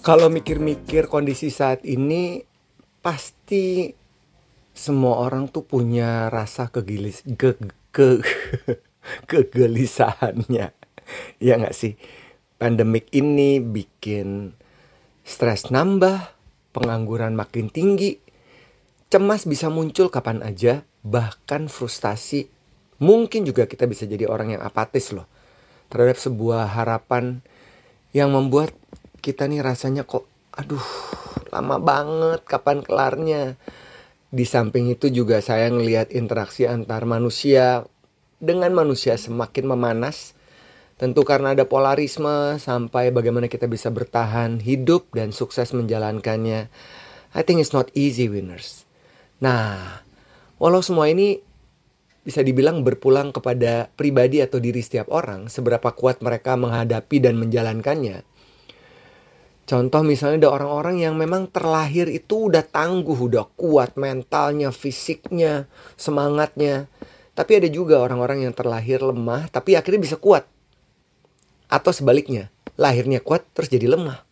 Kalau mikir-mikir kondisi saat ini pasti semua orang tuh punya rasa kegilis ke, ke kegelisahannya. Ya nggak sih? Pandemik ini bikin stres nambah, pengangguran makin tinggi, cemas bisa muncul kapan aja, bahkan frustasi. Mungkin juga kita bisa jadi orang yang apatis loh terhadap sebuah harapan yang membuat kita nih rasanya kok aduh lama banget kapan kelarnya. Di samping itu juga saya ngelihat interaksi antar manusia. Dengan manusia semakin memanas tentu karena ada polarisme sampai bagaimana kita bisa bertahan hidup dan sukses menjalankannya. I think it's not easy winners. Nah walau semua ini bisa dibilang berpulang kepada pribadi atau diri setiap orang, seberapa kuat mereka menghadapi dan menjalankannya. Contoh misalnya ada orang-orang yang memang terlahir itu udah tangguh, udah kuat mentalnya, fisiknya, semangatnya. Tapi ada juga orang-orang yang terlahir lemah tapi akhirnya bisa kuat. Atau sebaliknya, lahirnya kuat terus jadi lemah.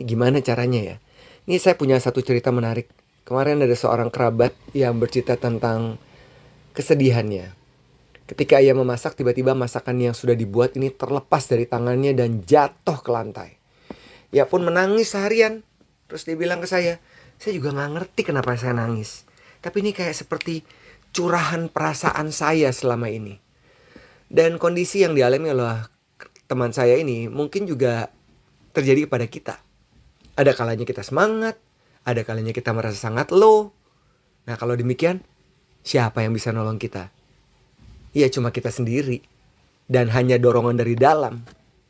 Ini gimana caranya ya? Ini saya punya satu cerita menarik. Kemarin ada seorang kerabat yang bercerita tentang kesedihannya. Ketika ia memasak, tiba-tiba masakan yang sudah dibuat ini terlepas dari tangannya dan jatuh ke lantai. Ia pun menangis seharian. Terus dia bilang ke saya, saya juga gak ngerti kenapa saya nangis. Tapi ini kayak seperti curahan perasaan saya selama ini. Dan kondisi yang dialami oleh teman saya ini mungkin juga terjadi kepada kita. Ada kalanya kita semangat, ada kalanya kita merasa sangat low. Nah kalau demikian, siapa yang bisa nolong kita? Ya cuma kita sendiri. Dan hanya dorongan dari dalam.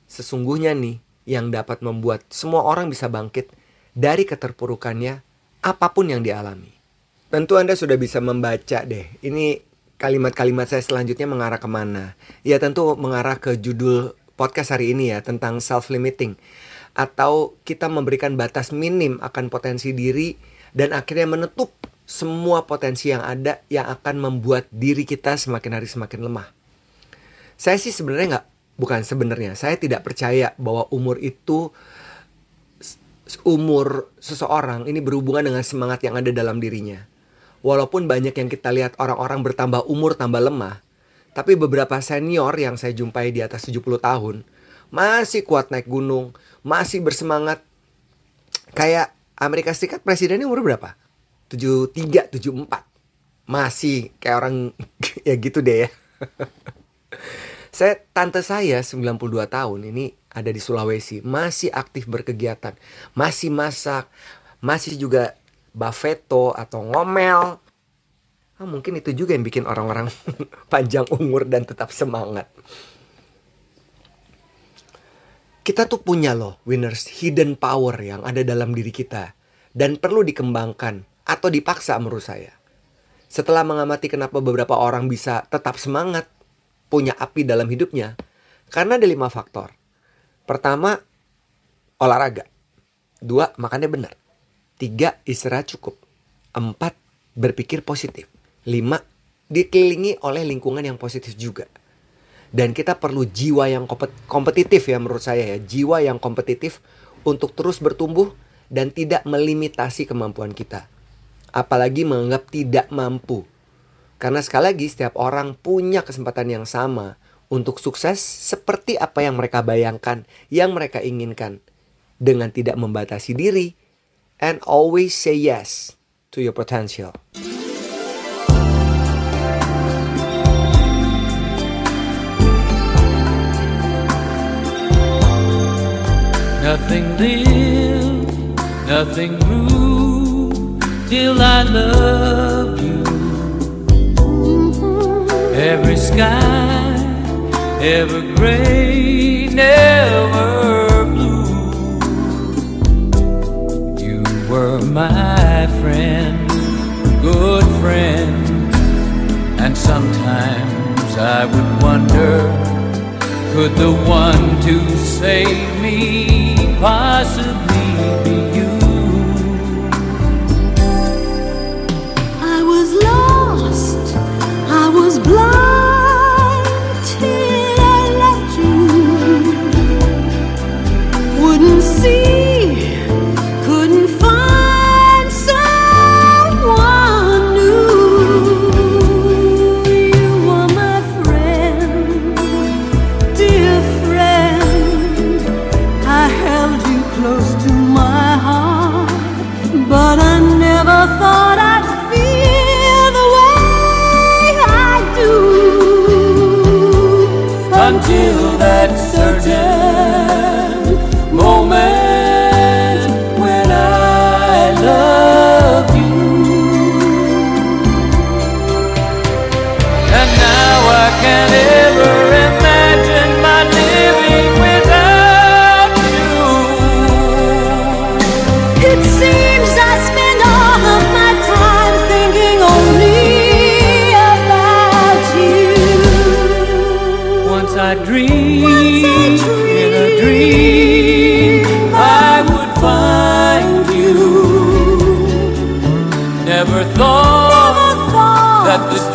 Sesungguhnya nih, yang dapat membuat semua orang bisa bangkit dari keterpurukannya apa pun yang dialami. Tentu Anda sudah bisa membaca deh. Ini kalimat-kalimat saya selanjutnya mengarah ke mana. Ya tentu mengarah ke judul podcast hari ini ya tentang self-limiting. Atau kita memberikan batas minim akan potensi diri dan akhirnya menutup semua potensi yang ada yang akan membuat diri kita semakin hari semakin lemah. Saya sih sebenarnya nggak bukan sebenarnya saya tidak percaya bahwa umur itu umur seseorang ini berhubungan dengan semangat yang ada dalam dirinya. Walaupun banyak yang kita lihat orang-orang bertambah umur tambah lemah, tapi beberapa senior yang saya jumpai di atas 70 tahun masih kuat naik gunung, masih bersemangat. Kayak Amerika Serikat presidennya umur berapa? 73, 74. Masih kayak orang ya gitu deh ya. Saya tante saya 92 tahun ini ada di Sulawesi, masih aktif berkegiatan, masih masak, masih juga bafeto atau ngomel. Ah, mungkin itu juga yang bikin orang-orang panjang umur dan tetap semangat. Kita tuh punya loh winners hidden power yang ada dalam diri kita dan perlu dikembangkan atau dipaksa menurut saya. Setelah mengamati kenapa beberapa orang bisa tetap semangat punya api dalam hidupnya? Karena ada lima faktor. Pertama, olahraga. Dua, makannya benar. Tiga, istirahat cukup. Empat, berpikir positif. Lima, dikelilingi oleh lingkungan yang positif juga. Dan kita perlu jiwa yang kompetitif ya menurut saya ya. Jiwa yang kompetitif untuk terus bertumbuh dan tidak melimitasi kemampuan kita. Apalagi menganggap tidak mampu karena sekali lagi setiap orang punya kesempatan yang sama untuk sukses seperti apa yang mereka bayangkan, yang mereka inginkan. Dengan tidak membatasi diri and always say yes to your potential. Nothing lived, nothing grew till I love Every sky, ever gray, never blue. You were my friend, good friend, and sometimes I would wonder could the one to save me possibly be you? blind. That the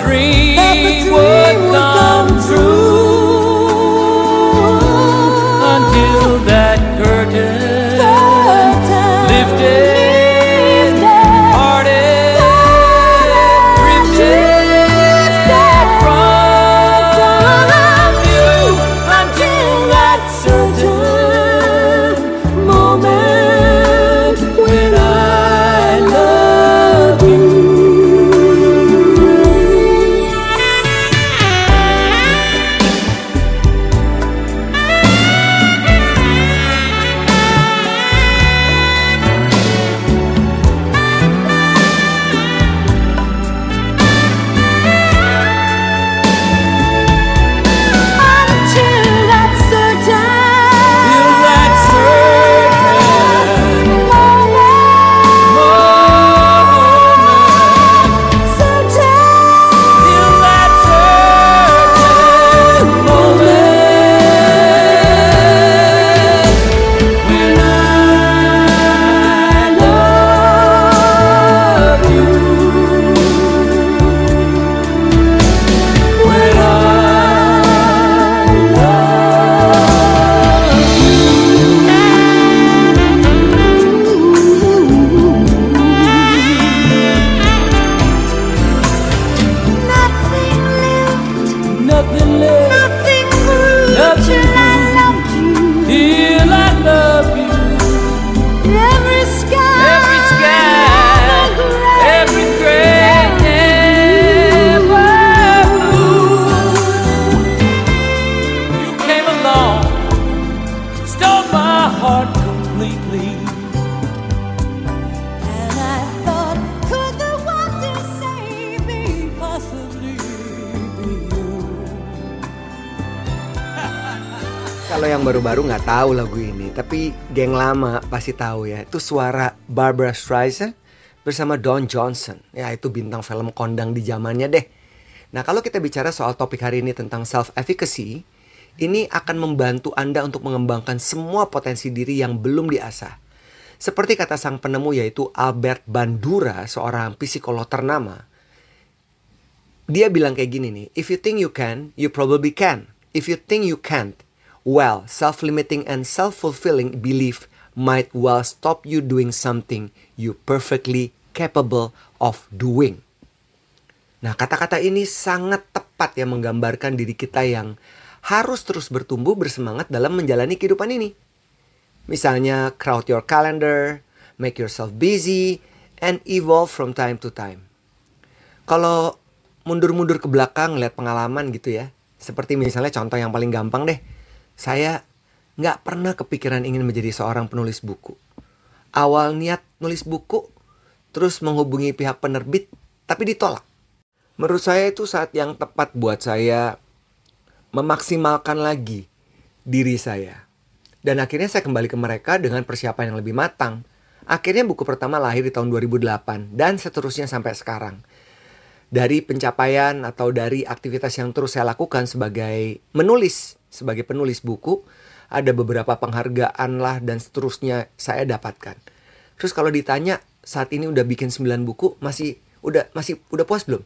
Kalau yang baru-baru nggak tahu lagu ini, tapi geng lama pasti tahu ya. Itu suara Barbara Streisand bersama Don Johnson. Ya itu bintang film kondang di zamannya deh. Nah kalau kita bicara soal topik hari ini tentang self efficacy, ini akan membantu Anda untuk mengembangkan semua potensi diri yang belum diasah. Seperti kata sang penemu yaitu Albert Bandura, seorang psikolog ternama. Dia bilang kayak gini nih, if you think you can, you probably can. If you think you can't, well, self-limiting and self-fulfilling belief might well stop you doing something you perfectly capable of doing. Nah, kata-kata ini sangat tepat ya menggambarkan diri kita yang harus terus bertumbuh bersemangat dalam menjalani kehidupan ini. Misalnya, crowd your calendar, make yourself busy, and evolve from time to time. Kalau mundur-mundur ke belakang lihat pengalaman gitu ya. Seperti misalnya contoh yang paling gampang deh. Saya nggak pernah kepikiran ingin menjadi seorang penulis buku. Awal niat nulis buku, terus menghubungi pihak penerbit, tapi ditolak. Menurut saya itu saat yang tepat buat saya memaksimalkan lagi diri saya. Dan akhirnya saya kembali ke mereka dengan persiapan yang lebih matang. Akhirnya buku pertama lahir di tahun 2008 dan seterusnya sampai sekarang. Dari pencapaian atau dari aktivitas yang terus saya lakukan sebagai menulis, sebagai penulis buku, ada beberapa penghargaan lah dan seterusnya saya dapatkan. Terus kalau ditanya saat ini udah bikin 9 buku, masih udah masih udah puas belum?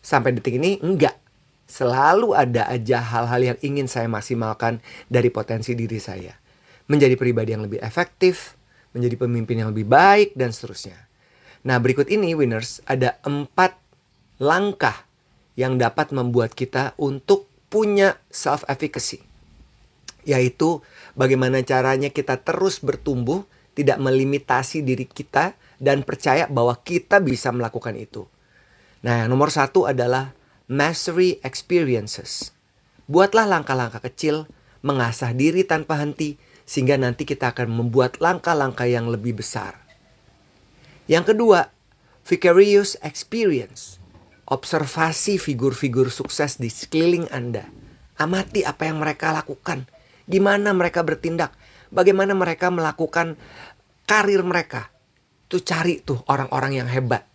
Sampai detik ini enggak. Selalu ada aja hal-hal yang ingin saya maksimalkan dari potensi diri saya. Menjadi pribadi yang lebih efektif, menjadi pemimpin yang lebih baik, dan seterusnya. Nah berikut ini winners ada empat langkah yang dapat membuat kita untuk punya self efficacy. Yaitu bagaimana caranya kita terus bertumbuh, tidak melimitasi diri kita, dan percaya bahwa kita bisa melakukan itu. Nah, nomor satu adalah mastery experiences. Buatlah langkah-langkah kecil, mengasah diri tanpa henti, sehingga nanti kita akan membuat langkah-langkah yang lebih besar. Yang kedua, vicarious experience. Observasi figur-figur sukses di sekeliling Anda. Amati apa yang mereka lakukan, gimana mereka bertindak, bagaimana mereka melakukan karir mereka. Tuh cari tuh orang-orang yang hebat.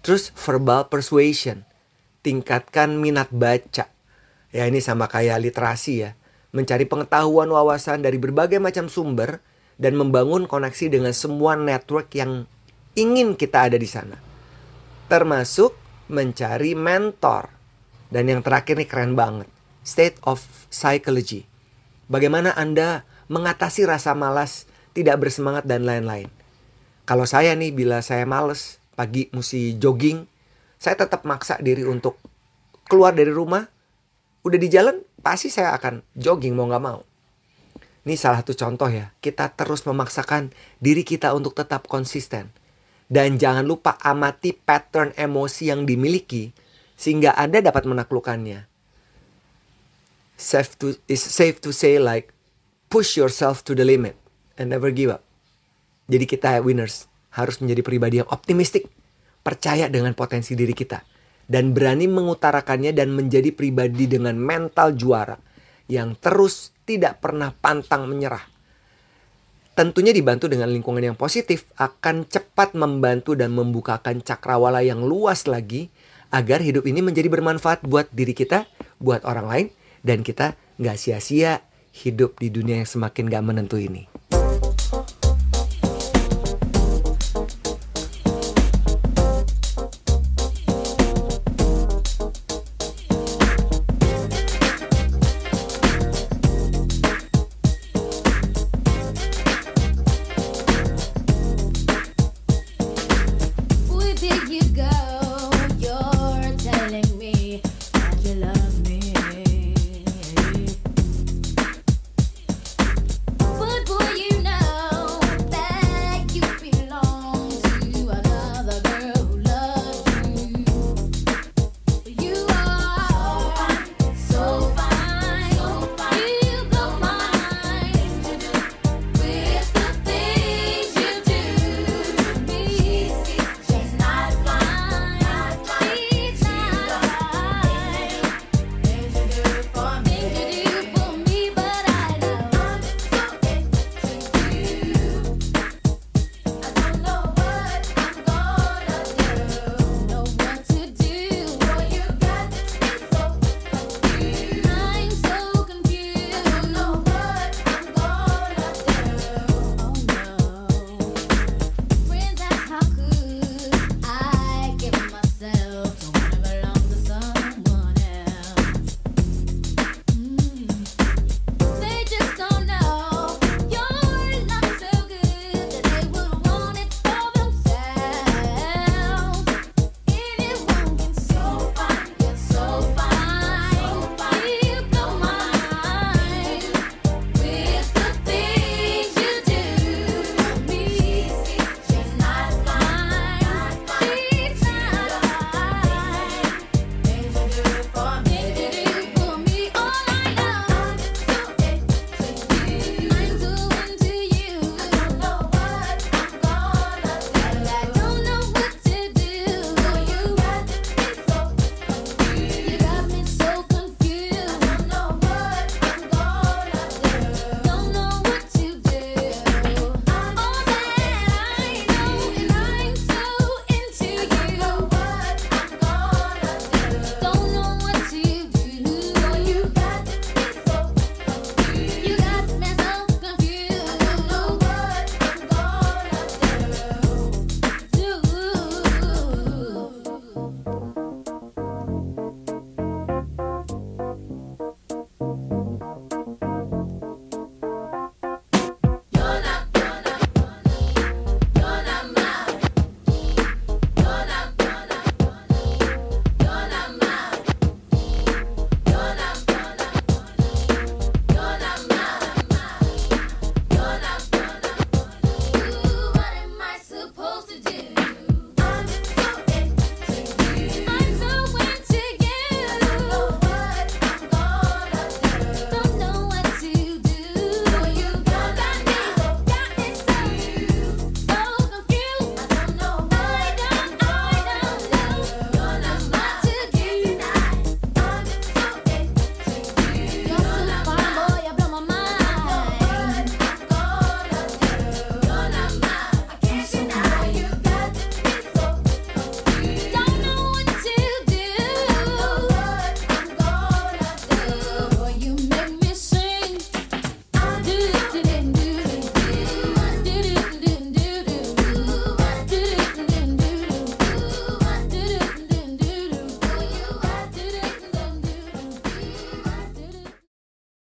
Terus verbal persuasion. Tingkatkan minat baca. Ya ini sama kayak literasi ya. Mencari pengetahuan wawasan dari berbagai macam sumber dan membangun koneksi dengan semua network yang ingin kita ada di sana. Termasuk mencari mentor. Dan yang terakhir nih keren banget. State of psychology. Bagaimana Anda mengatasi rasa malas, tidak bersemangat dan lain-lain. Kalau saya nih bila saya males, pagi mesti jogging, saya tetap maksa diri untuk keluar dari rumah. Udah di jalan, pasti saya akan jogging mau nggak mau. Ini salah satu contoh ya, kita terus memaksakan diri kita untuk tetap konsisten. Dan jangan lupa amati pattern emosi yang dimiliki sehingga Anda dapat menaklukkannya. Safe to, is safe to say like push yourself to the limit and never give up. Jadi kita winners harus menjadi pribadi yang optimistik, percaya dengan potensi diri kita dan berani mengutarakannya dan menjadi pribadi dengan mental juara yang terus tidak pernah pantang menyerah tentunya dibantu dengan lingkungan yang positif akan cepat membantu dan membukakan cakrawala yang luas lagi agar hidup ini menjadi bermanfaat buat diri kita, buat orang lain, dan kita nggak sia-sia hidup di dunia yang semakin gak menentu ini. you love me.